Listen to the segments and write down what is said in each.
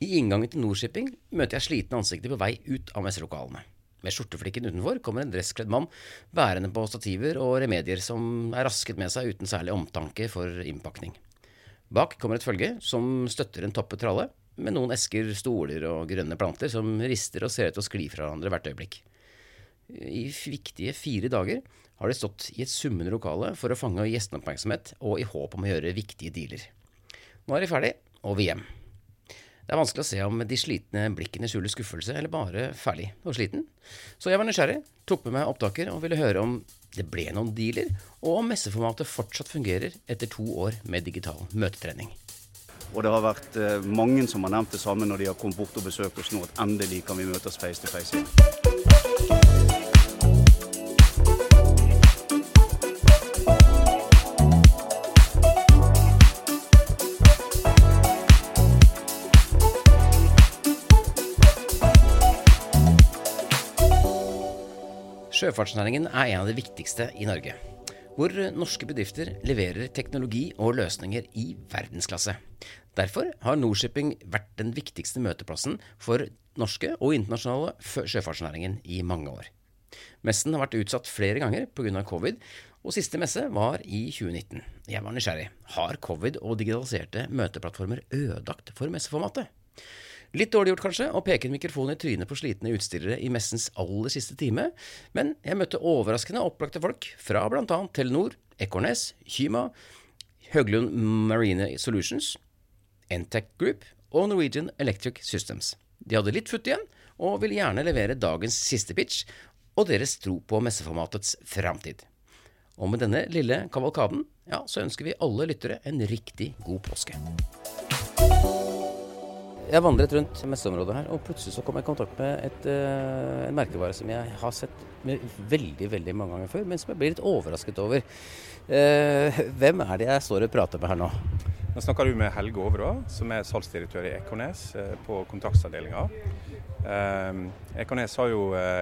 I inngangen til Nordshipping møter jeg slitne ansikter på vei ut av messelokalene. Med skjorteflikken utenfor kommer en dresskledd mann bærende på stativer og remedier som er rasket med seg uten særlig omtanke for innpakning. Bak kommer et følge som støtter en toppet tralle, med noen esker, stoler og grønne planter som rister og ser ut til å skli fra hverandre hvert øyeblikk. I viktige fire dager har de stått i et summende lokale for å fange gjesteoppmerksomhet og i håp om å gjøre viktige dealer. Nå er de ferdig, og vil hjem. Det er vanskelig å se om de slitne blikkene skjuler skuffelse, eller bare ferdig og sliten. Så jeg var nysgjerrig, tok med meg opptaker og ville høre om det ble noen dealer, og om messeformatet fortsatt fungerer etter to år med digital møtetrening. Og det har vært eh, mange som har nevnt det samme når de har kommet bort og besøkt oss nå, at endelig kan vi møtes face to face Sjøfartsnæringen er en av de viktigste i Norge. Hvor norske bedrifter leverer teknologi og løsninger i verdensklasse. Derfor har Nordshipping vært den viktigste møteplassen for norske og internasjonale sjøfartsnæringen i mange år. Messen har vært utsatt flere ganger pga. covid, og siste messe var i 2019. Jeg var nysgjerrig. Har covid og digitaliserte møteplattformer ødelagt for messeformatet? Litt dårlig gjort kanskje, å peke en mikrofon i trynet på slitne utstillere i messens aller siste time, men jeg møtte overraskende opplagte folk fra bl.a. Telenor, Ekornes, Kyma, Høglund Marine Solutions, Entec Group og Norwegian Electric Systems. De hadde litt futt igjen, og ville gjerne levere dagens siste pitch og deres tro på messeformatets framtid. Og med denne lille kavalkaden, ja, så ønsker vi alle lyttere en riktig god påske. Jeg vandret rundt messeområdet her, og plutselig så kom jeg i kontakt med et, uh, en merkevare som jeg har sett veldig veldig mange ganger før, men som jeg blir litt overrasket over. Uh, hvem er det jeg står og prater med her nå? Nå snakker du med Helge Overå, som er salgsdirektør i Ekornes eh, på kontaktsavdelinga. Eh, Ekornes har jo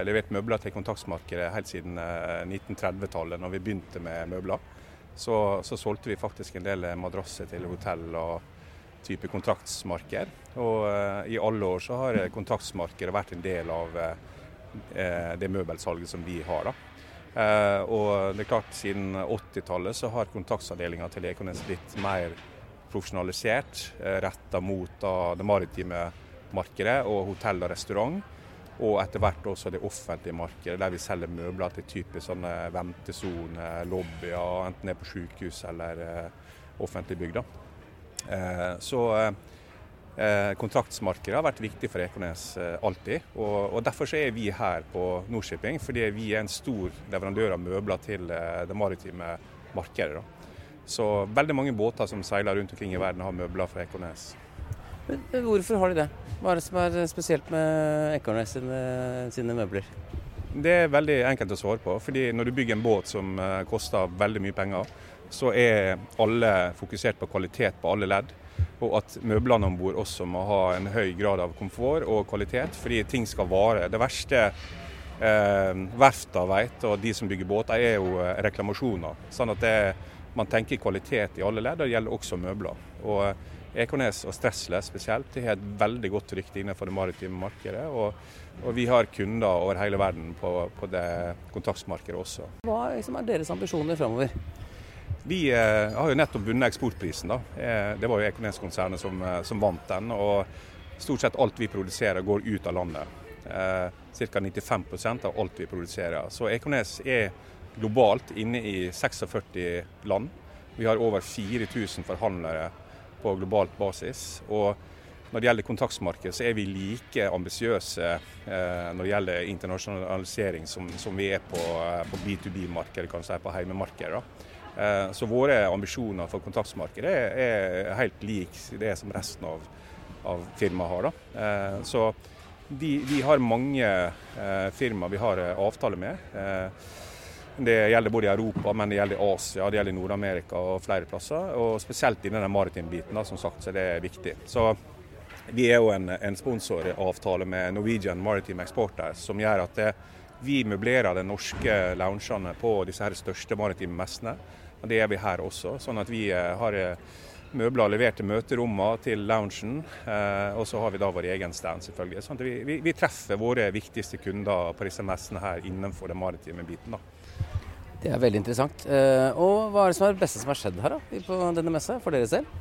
levert møbler til kontaktsmarkedet helt siden eh, 1930-tallet, når vi begynte med møbler. Så, så solgte vi faktisk en del madrasser til hotell og type kontraktsmarked. Og eh, i alle år så har eh, kontraktsmarkedet vært en del av eh, det møbelsalget som vi har. da. Eh, og det er klart Siden 80-tallet så har kontraktsavdelinga til Ekornes blitt mer profesjonalisert, eh, retta mot da, det maritime markedet og hotell og restaurant. Og etter hvert også det offentlige markedet, der vi selger møbler til typisk sånne ventesoner, lobbyer, enten det er på sykehus eller eh, offentlig bygg. Eh, så eh, kontraktsmarkedet har vært viktig for Ekornes eh, alltid. Og, og Derfor så er vi her på Nordshipping, fordi vi er en stor leverandør av møbler til det maritime markedet. da. Så veldig mange båter som seiler rundt omkring i verden har møbler fra Ekornes. Men hvorfor har de det? Hva er det som er spesielt med Ekornes sine, sine møbler? Det er veldig enkelt å svare på. fordi Når du bygger en båt som koster veldig mye penger, så er alle fokusert på kvalitet på alle ledd. Og at møblene om bord også må ha en høy grad av komfort og kvalitet, fordi ting skal vare. Det verste eh, verfta vet, og de som bygger båter, er jo eh, reklamasjoner. Sånn at det, man tenker kvalitet i alle ledd, og det gjelder også møbler. Og eh, Ekornes og Stressle spesielt de har et veldig godt rykte innenfor det maritime markedet. Og, og vi har kunder over hele verden på, på det kontraktsmarkedet også. Hva liksom, er deres ambisjoner framover? Vi eh, har jo nettopp vunnet Eksportprisen. da. Eh, det var jo Ekornes-konsernet som, eh, som vant den. og Stort sett alt vi produserer går ut av landet. Eh, Ca. 95% av alt vi produserer. Så Ekornes er globalt inne i 46 land. Vi har over 4000 forhandlere på globalt basis. og når det gjelder kontaktsmarked, så er vi like ambisiøse eh, når det gjelder internasjonalisering som, som vi er på, eh, på B2B-markedet, kanskje på heimemarkedet. Eh, Så våre ambisjoner for kontraktsmarkedet er, er helt lik det som resten av, av firmaet har. Da. Eh, Så vi, de, har mange eh, firmaer vi har avtale med. Det gjelder både i Europa, men det gjelder i Asia, det gjelder Nord-Amerika og flere plasser. Og spesielt innen den maritime biten, da, som sagt, så er det viktig. Så vi er jo en, en sponsoravtale med Norwegian Maritime Exporter, som gjør at det, vi møblerer de norske loungene på disse her største maritime messene. Og Det gjør vi her også. sånn at vi eh, har eh, møbler levert til møterommene, til loungen. Eh, og så har vi da vår egen stand, selvfølgelig. Sånn vi, vi, vi, treffer våre viktigste kunder på disse messene her innenfor den maritime biten. da. Det er veldig interessant. Og hva er det som er det beste som har skjedd her da, på denne messa, for dere selv?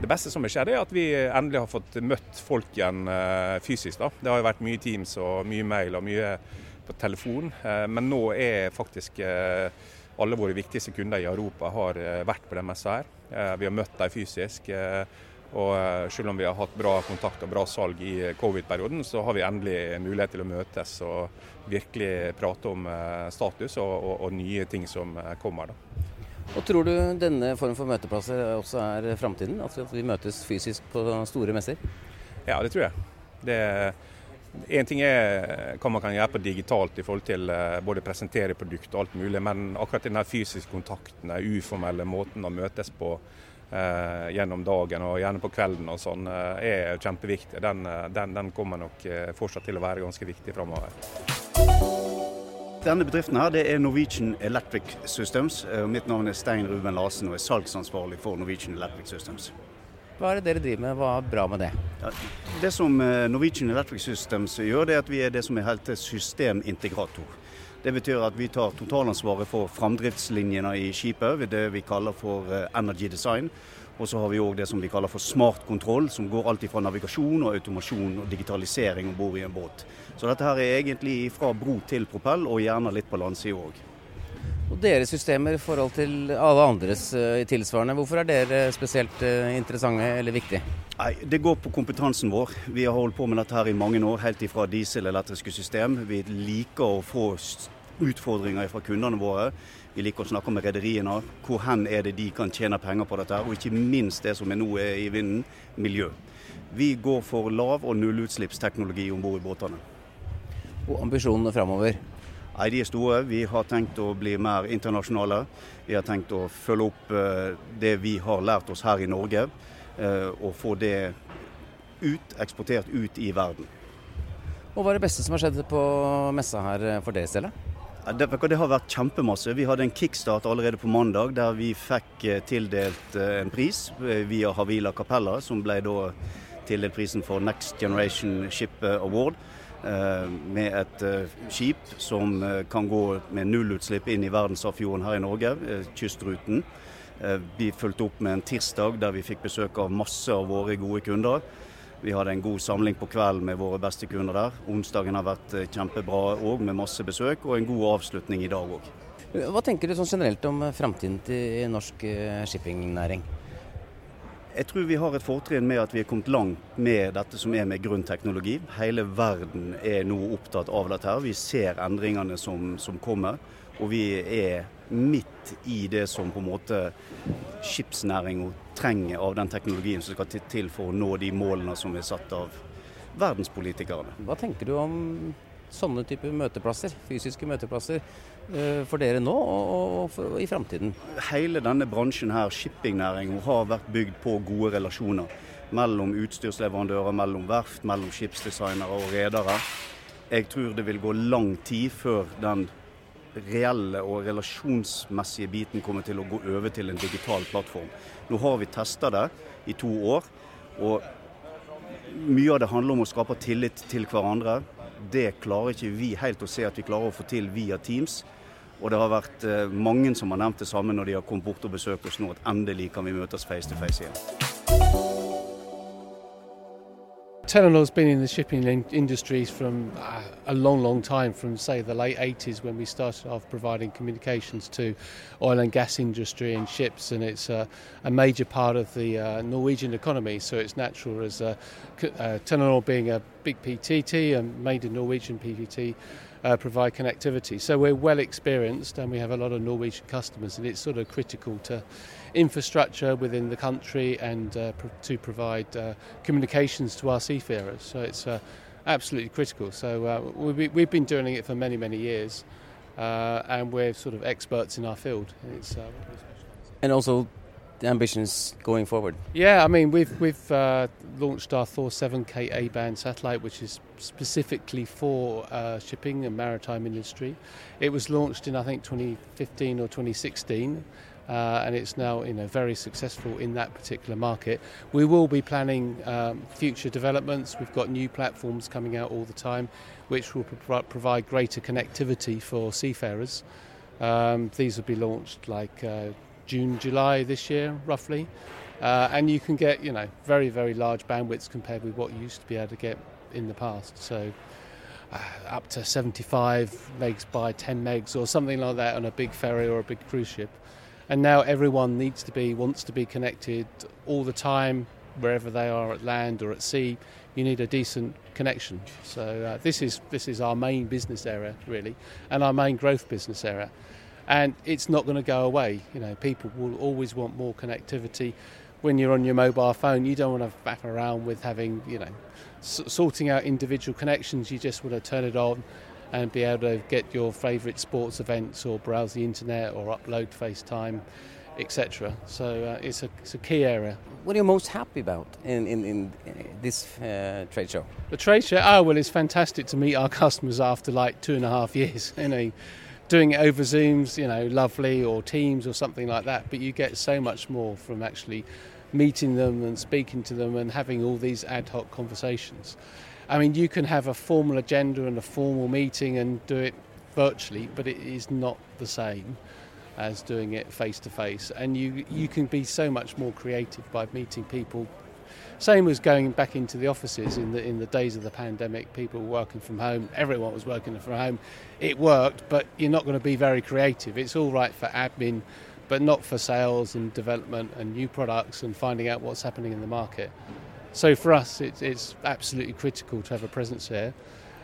Det beste som har skjedd, er at vi endelig har fått møtt folk igjen fysisk. da. Det har jo vært mye Teams og mye mail og mye på telefon, eh, men nå er faktisk alle våre viktigste kunder i Europa har vært på den messa her. Vi har møtt dem fysisk. Og selv om vi har hatt bra kontakt og bra salg i covid-perioden, så har vi endelig mulighet til å møtes og virkelig prate om status og, og, og nye ting som kommer. da. Og Tror du denne form for møteplasser også er framtiden? Altså at vi møtes fysisk på store messer? Ja, det tror jeg. Det en ting er hva man kan gjøre på digitalt i forhold til eh, både presentere produkt og alt mulig, men akkurat den fysiske kontakten, den uformelle måten å møtes på eh, gjennom dagen og gjerne på kvelden og sånn, eh, er kjempeviktig. Den, eh, den, den, kommer nok fortsatt til å være ganske viktig framover. Denne bedriften her, det er Norwegian Electric Systems. Mitt navn er Stein Ruben Larsen og er salgsansvarlig for Norwegian Electric Systems. Hva er det dere driver med, hva er bra med det? Ja, det som eh, Norwegian Electric Systems gjør, det er at vi er det som er helt systemintegrator. Det betyr at vi tar totalansvaret for framdriftslinjene i skipet, det vi kaller for eh, energy design. Og så har vi òg det som vi kaller for smart kontroll, som går alt fra navigasjon og automasjon og digitalisering om bord i en båt. Så dette her er egentlig fra bro til propell, og gjerne litt på landsida òg. Og deres systemer i forhold til alle andres uh, tilsvarende, hvorfor er dere spesielt uh, interessante eller viktige? Nei, Det går på kompetansen vår. Vi har holdt på med dette her i mange år, helt ifra dieselelektriske system. Vi liker å få utfordringer fra kundene våre. Vi liker å snakke med rederiene. Hvor hen er det de kan tjene penger på dette? Og ikke minst det som er nå er i vinden, miljø. Vi går for lav- og nullutslippsteknologi om bord i båtene. Og ambisjonene framover? Nei, De er store. Vi har tenkt å bli mer internasjonale. Vi har tenkt å følge opp eh, det vi har lært oss her i Norge, eh, og få det ut, eksportert ut i verden. Og Hva er det beste som har skjedd på messa her eh, for deres del? Det, det, har vært kjempemasse. Vi hadde en kickstart allerede på mandag der vi fikk tildelt en pris via Havila Capella, som ble da tildelt prisen for Next Generation Ship Award. Med et skip som kan gå med nullutslipp inn i verdensarvfjorden her i Norge, kystruten. Vi fulgte opp med en tirsdag der vi fikk besøk av masse av våre gode kunder. Vi hadde en god samling på kvelden med våre beste kunder der. Onsdagen har vært eh, kjempebra òg, med masse besøk, og en god avslutning i dag òg. Hva tenker du sånn generelt om framtiden til norsk eh, shippingnæring? Jeg tror vi har et fortrinn med at vi er kommet langt med dette som er med grønn teknologi. Hele verden er nå opptatt av dette. her. Vi ser endringene som, som kommer. Og vi er midt i det som på en måte skipsnæringa trenger av den teknologien som skal til for å nå de målene som er satt av verdenspolitikerne. Hva tenker du om sånne typer møteplasser, fysiske møteplasser, for dere nå og i framtiden? Hele denne bransjen her, shippingnæringen, har vært bygd på gode relasjoner mellom utstyrsleverandører, mellom verft, mellom skipsdesignere og redere. Jeg tror det vil gå lang tid før den reelle og relasjonsmessige biten kommer til å gå over til en digital plattform. Nå har vi testa det i to år, og mye av det handler om å skape tillit til hverandre. Det klarer ikke vi helt å se at vi klarer å få til via Teams. Og det har vært eh, mange som har nevnt det samme når de har kommet bort og besøkt oss nå, at endelig kan vi møtes face to face igjen. Telenor's been in the shipping in- industries from uh, a long, long time, from say the late 80s when we started off providing communications to oil and gas industry and ships, and it's uh, a major part of the uh, Norwegian economy. So it's natural as uh, Telenor being a big PTT and made a Norwegian PTT uh, provide connectivity. So we're well experienced and we have a lot of Norwegian customers, and it's sort of critical to infrastructure within the country and uh, pr- to provide uh, communications to our seafarers. So it's uh, absolutely critical. So uh, we've, we've been doing it for many, many years, uh, and we're sort of experts in our field. It's, and also the ambitions going forward? Yeah, I mean we've we've uh, launched our Thor 7K A band satellite, which is specifically for uh, shipping and maritime industry. It was launched in I think 2015 or 2016. Uh, and it's now you know very successful in that particular market. We will be planning um, future developments. We've got new platforms coming out all the time, which will pro- provide greater connectivity for seafarers. Um, these will be launched like uh, June, July this year, roughly, uh, and you can get you know very very large bandwidths compared with what you used to be able to get in the past. So. Uh, up to 75 megs by 10 megs or something like that on a big ferry or a big cruise ship and now everyone needs to be wants to be connected all the time wherever they are at land or at sea. You need a decent connection. So uh, this is this is our main business area really and our main growth business area. And it's not going to go away. You know people will always want more connectivity. When you're on your mobile phone you don't want to faff around with having you know s- sorting out individual connections. You just want to turn it on and be able to get your favourite sports events or browse the internet or upload FaceTime, etc. So uh, it's, a, it's a key area. What are you most happy about in, in, in this uh, trade show? The trade show, oh, well, it's fantastic to meet our customers after like two and a half years. You know, doing it over Zooms, you know, lovely, or Teams or something like that, but you get so much more from actually meeting them and speaking to them and having all these ad hoc conversations. I mean, you can have a formal agenda and a formal meeting and do it virtually, but it is not the same as doing it face to face. And you, you can be so much more creative by meeting people. Same as going back into the offices in the in the days of the pandemic. People were working from home. Everyone was working from home. It worked, but you're not going to be very creative. It's all right for admin, but not for sales and development and new products and finding out what's happening in the market. So for us, it's, it's absolutely critical to have a presence here.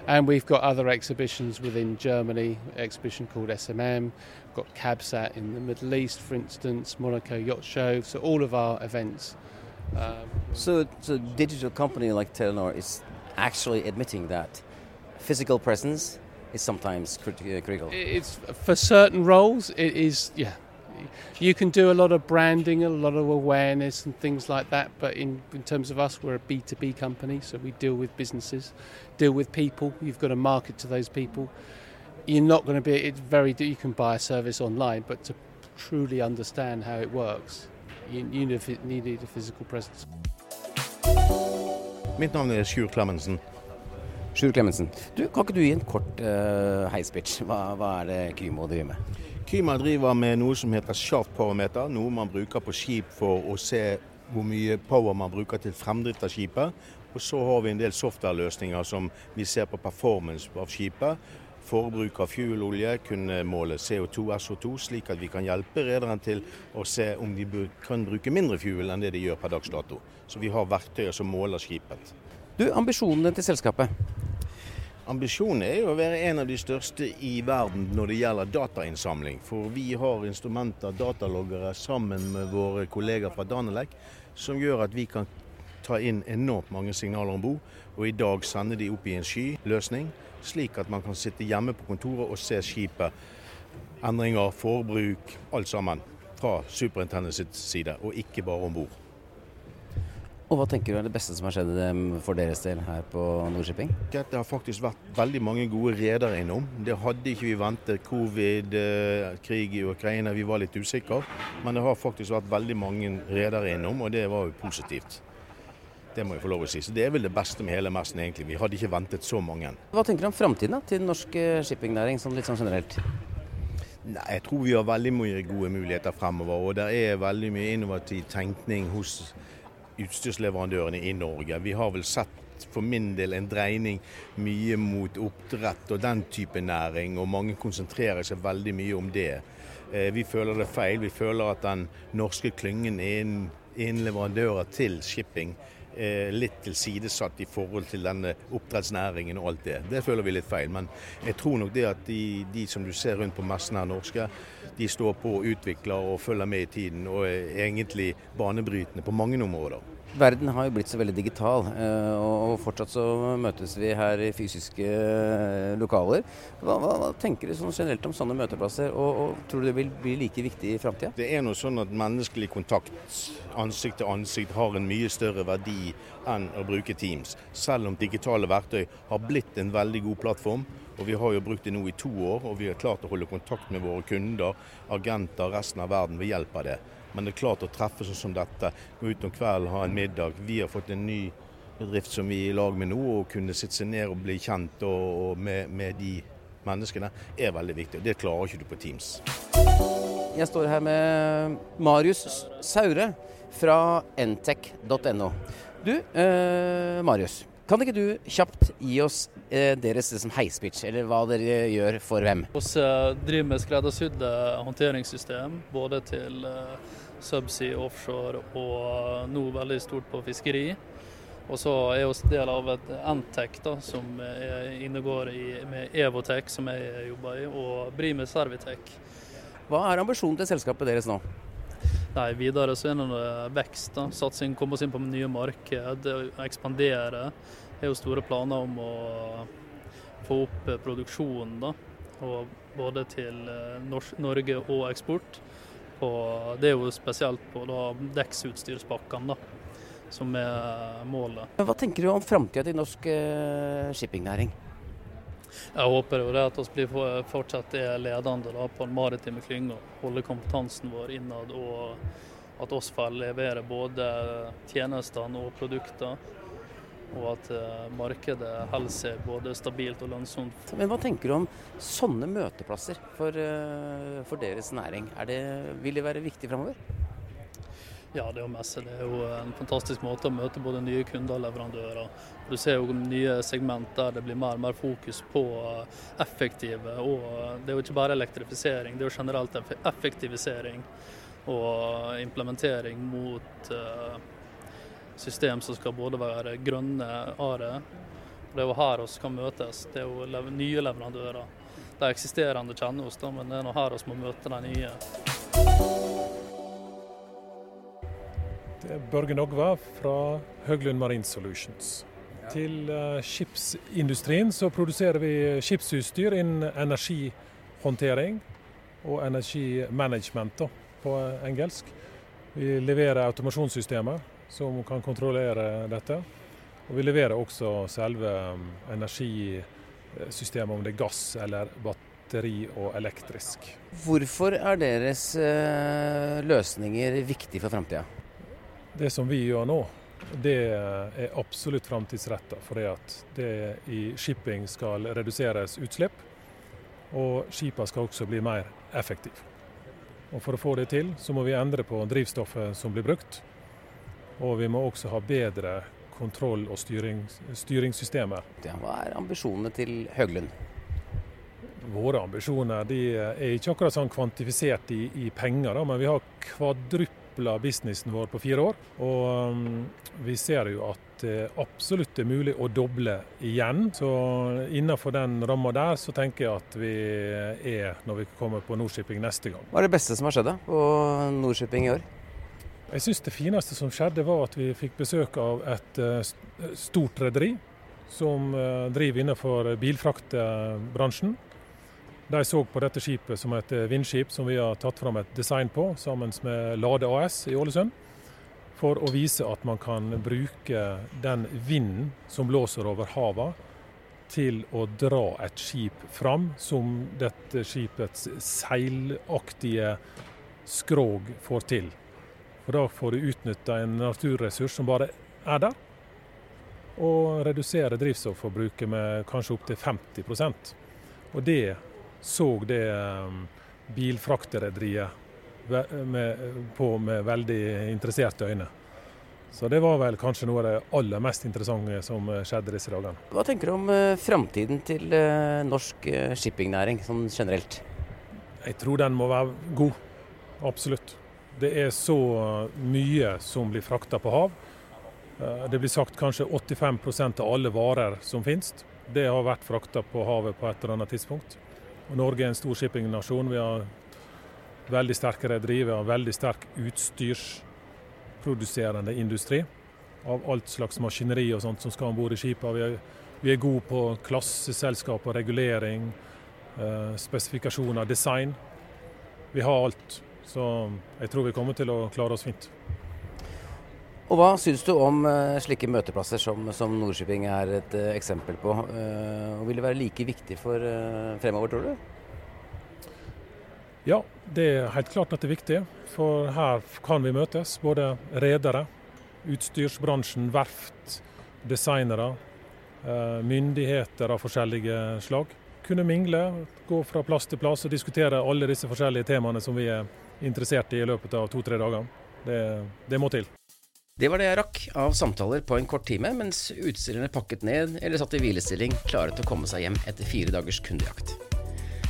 And we've got other exhibitions within Germany, exhibition called SMM, we've got CABSAT in the Middle East, for instance, Monaco Yacht Show. So all of our events. Um, so, so digital company like Telenor is actually admitting that physical presence is sometimes critical. It's for certain roles. It is, yeah, you can do a lot of branding, a lot of awareness, and things like that. But in, in terms of us, we're a B2B company, so we deal with businesses, deal with people. You've got to market to those people. You're not going to be, it's very, you can buy a service online, but to truly understand how it works, you, you need a physical presence. Mitt navn er Sjur Clemensen. Sjur Clemensen. Du, kan ikke du gi en kort uh, heispitch? Hva, hva er det Kymo driver med? Kyma driver med noe som heter shaft powermeter, noe man bruker på skip for å se hvor mye power man bruker til fremdrift av skipet. Og så har vi en del software-løsninger som vi ser på performance av skipet. Forbruk av fuelolje, kunne måle CO2, SO2, slik at vi kan hjelpe rederen til å se om de kan bruke mindre fuel enn det de gjør per dags dato. Så vi har verktøyer som måler skipet. Du, Ambisjonene til selskapet? Ambisjonen er jo å være en av de største i verden når det gjelder datainnsamling. For vi har instrumenter, dataloggere, sammen med våre kolleger fra Danelek, som gjør at vi kan ta inn enormt mange signaler om bord, og i dag sende de opp i en skyløsning, slik at man kan sitte hjemme på kontoret og se skipet. Endringer, forbruk, alt sammen. Fra superintendentets side, og ikke bare om bord. Og Hva tenker du er det beste som har skjedd for deres del her på Nordshipping? Det har faktisk vært veldig mange gode redere innom. Det hadde ikke vi ventet. Covid, eh, krig i Ukraina, vi var litt usikre. Men det har faktisk vært veldig mange redere innom, og det var jo positivt. Det må jeg få lov å si. Så Det er vel det beste med hele messen, egentlig. Vi hadde ikke ventet så mange. Hva tenker du om framtiden til den norske shippingnæring, sånn litt sånn generelt? Nei, Jeg tror vi har veldig mye gode muligheter fremover. Og det er veldig mye innovativ tenkning hos utstyrsleverandørene i Norge. Vi har vel sett for min del en dreining mye mot oppdrett og den type næring, og mange konsentrerer seg veldig mye om det. Eh, vi føler det feil. Vi føler at den norske klyngen er innen leverandører til shipping eh, litt tilsidesatt i forhold til denne oppdrettsnæringen og alt det. Det føler vi litt feil. Men jeg tror nok det at de, de som du ser rundt på messen her norske, de står på og utvikler og følger med i tiden og er egentlig banebrytende på mange områder. Verden har jo blitt så veldig digital, eh, og fortsatt så møtes vi her i fysiske eh, lokaler. Hva, hva, hva tenker du sånn generelt om sånne møteplasser, og, og tror du det vil bli like viktig i framtida? Det er noe sånn at menneskelig kontakt, ansikt til ansikt, har en mye større verdi enn å bruke Teams. Selv om digitale verktøy har blitt en veldig god plattform. Og Vi har jo brukt det nå i to år, og vi har klart å holde kontakt med våre kunder, agenter, resten av verden ved hjelp av det. Men det er klart å treffe sånn som dette, gå ut om kvelden, ha en middag. Vi har fått en ny bedrift som vi er i lag med nå, og kunne sitte seg ned og bli kjent og, og med, med, de menneskene, er veldig viktig. og Det klarer ikke du på Teams. Jeg står her med Marius Saure fra ntech.no. Du, eh, Marius. Kan ikke du kjapt gi oss eh, deres liksom, heispitch, eller hva dere gjør for hvem? Vi eh, driver med skreddersydde håndteringssystem både til eh, subsea, offshore og eh, nå veldig stort på fiskeri. Og så er vi del av et Antec som innegår i, med Evotech, som jeg jobber i, og Brime Servitech. Hva er ambisjonen til selskapet deres nå? Nei, Videre så er det vekst. da. Satsing, komme oss inn på nye marked, ekspandere. Er jo store planer om å få opp produksjonen. da, og Både til eh, Norge og eksport Og det er jo spesielt på dekksutstyrspakkene da, som er målet. Hva tenker du om framtida til norsk uh, shippingnæring? Jeg håper jo det at vi blir fortsatt er ledende da, på den maritime klynga. Holde kompetansen vår innad, og at oss får levere både tjenestene og produkter. Og at uh, markedet holder seg både stabilt og lønnsomt. Men Hva tenker du om sånne møteplasser for, uh, for deres næring? Det, vil det være viktig framover? Ja, det er jo messe. Det er jo en fantastisk måte å møte både nye kunder og leverandører. Du ser jo nye segment der det blir mer og mer fokus på uh, effektive. Og det er jo ikke bare elektrifisering, det er jo generelt effektivisering og implementering mot system som skal både være grønne are. Det er jo her vi kan møtes. Det er jo nye leverandører. De eksisterende kjenner oss, da, men det er nå her vi må møte de nye. Børge Nogva fra Høglund Marine Solutions. Til uh, skipsindustrien så produserer vi skipsutstyr innen energihåndtering og energimanagement på engelsk. Vi leverer automasjonssystemer som kan kontrollere dette. Og vi leverer også selve um, energisystemet, om det er gass eller batteri og elektrisk. Hvorfor er deres eh, løsninger viktige for framtida? Det som vi gjør nå, det er absolutt framtidsretta. Fordi at det i shipping skal reduseres utslipp, og skipene skal også bli mer effektive. Og For å få det til, så må vi endre på drivstoffet som blir brukt. Og vi må også ha bedre kontroll- og styring, styringssystemer. Hva er ambisjonene til Høglund? Våre ambisjoner de er ikke akkurat sånn kvantifisert i, i penger, da, men vi har kvadrupla businessen vår på fire år. Og um, vi ser jo at det absolutt er mulig å doble igjen. Så innenfor den ramma der så tenker jeg at vi er når vi kommer på Nordshipping neste gang. Hva er det beste som har skjedd da på Nordshipping i år? Jeg syns det fineste som skjedde, var at vi fikk besøk av et eh, stort rederi som eh, driver innenfor bilfraktbransjen. De så på dette skipet som et eh, vindskip som vi har tatt fram et design på sammen med Lade AS i Ålesund. For å vise at man kan bruke den vinden som blåser over havet, til å dra et skip fram, som dette skipets seilaktige skrog får til. For da får du utnytta en naturressurs som bare er der, og redusere drivstofforbruket med kanskje opptil 50% Og det så det um, bilfrakterederiet på med veldig interesserte øyne. Så det var vel kanskje noe av det aller mest interessante som uh, skjedde disse dagene. Hva tenker du om uh, framtiden til uh, norsk shippingnæring sånn generelt? Jeg tror den må være god. Absolutt. Det er så mye som blir frakta på hav. Eh, det blir sagt kanskje 85% av alle varer som finnes. Det har vært frakta på havet på et eller annet tidspunkt. Norge er en stor shippingnasjon. Vi har veldig sterke rederier, vi har veldig sterk utstyrsproduserende industri. av alt slags maskineri og sånt som skal om bord i skipene. Vi, vi, er gode på klasseselskap og regulering, eh, spesifikasjoner, design. Vi har alt. Så jeg tror vi kommer til å klare oss fint. Og Hva syns du om uh, slike møteplasser som, som Nordshipping er et uh, eksempel på? Uh, og Vil det være like viktig for fremover, tror du? Ja, det er helt klart at det er viktig. For her kan vi møtes. Både redere, utstyrsbransjen, verft, designere, myndigheter av forskjellige slag. Kunne mingle, gå fra plass til plass og diskutere alle disse forskjellige temaene som vi er interessert i i løpet av to-tre dager. Det, det må til. Det var det jeg rakk av samtaler på en kort time, mens utstillerne pakket ned eller satt i hvilestilling, klare til å komme seg hjem etter fire dagers kundejakt.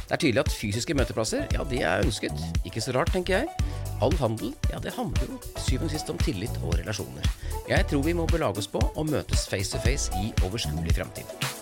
Det er tydelig at fysiske møteplasser, ja, det er ønsket. Ikke så rart, tenker jeg. All handel, ja, det handler jo syvende og sist om tillit og relasjoner. Jeg tror vi må belage oss på å møtes face to face i overskuelig framtid.